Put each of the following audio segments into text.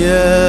yeah.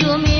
yo me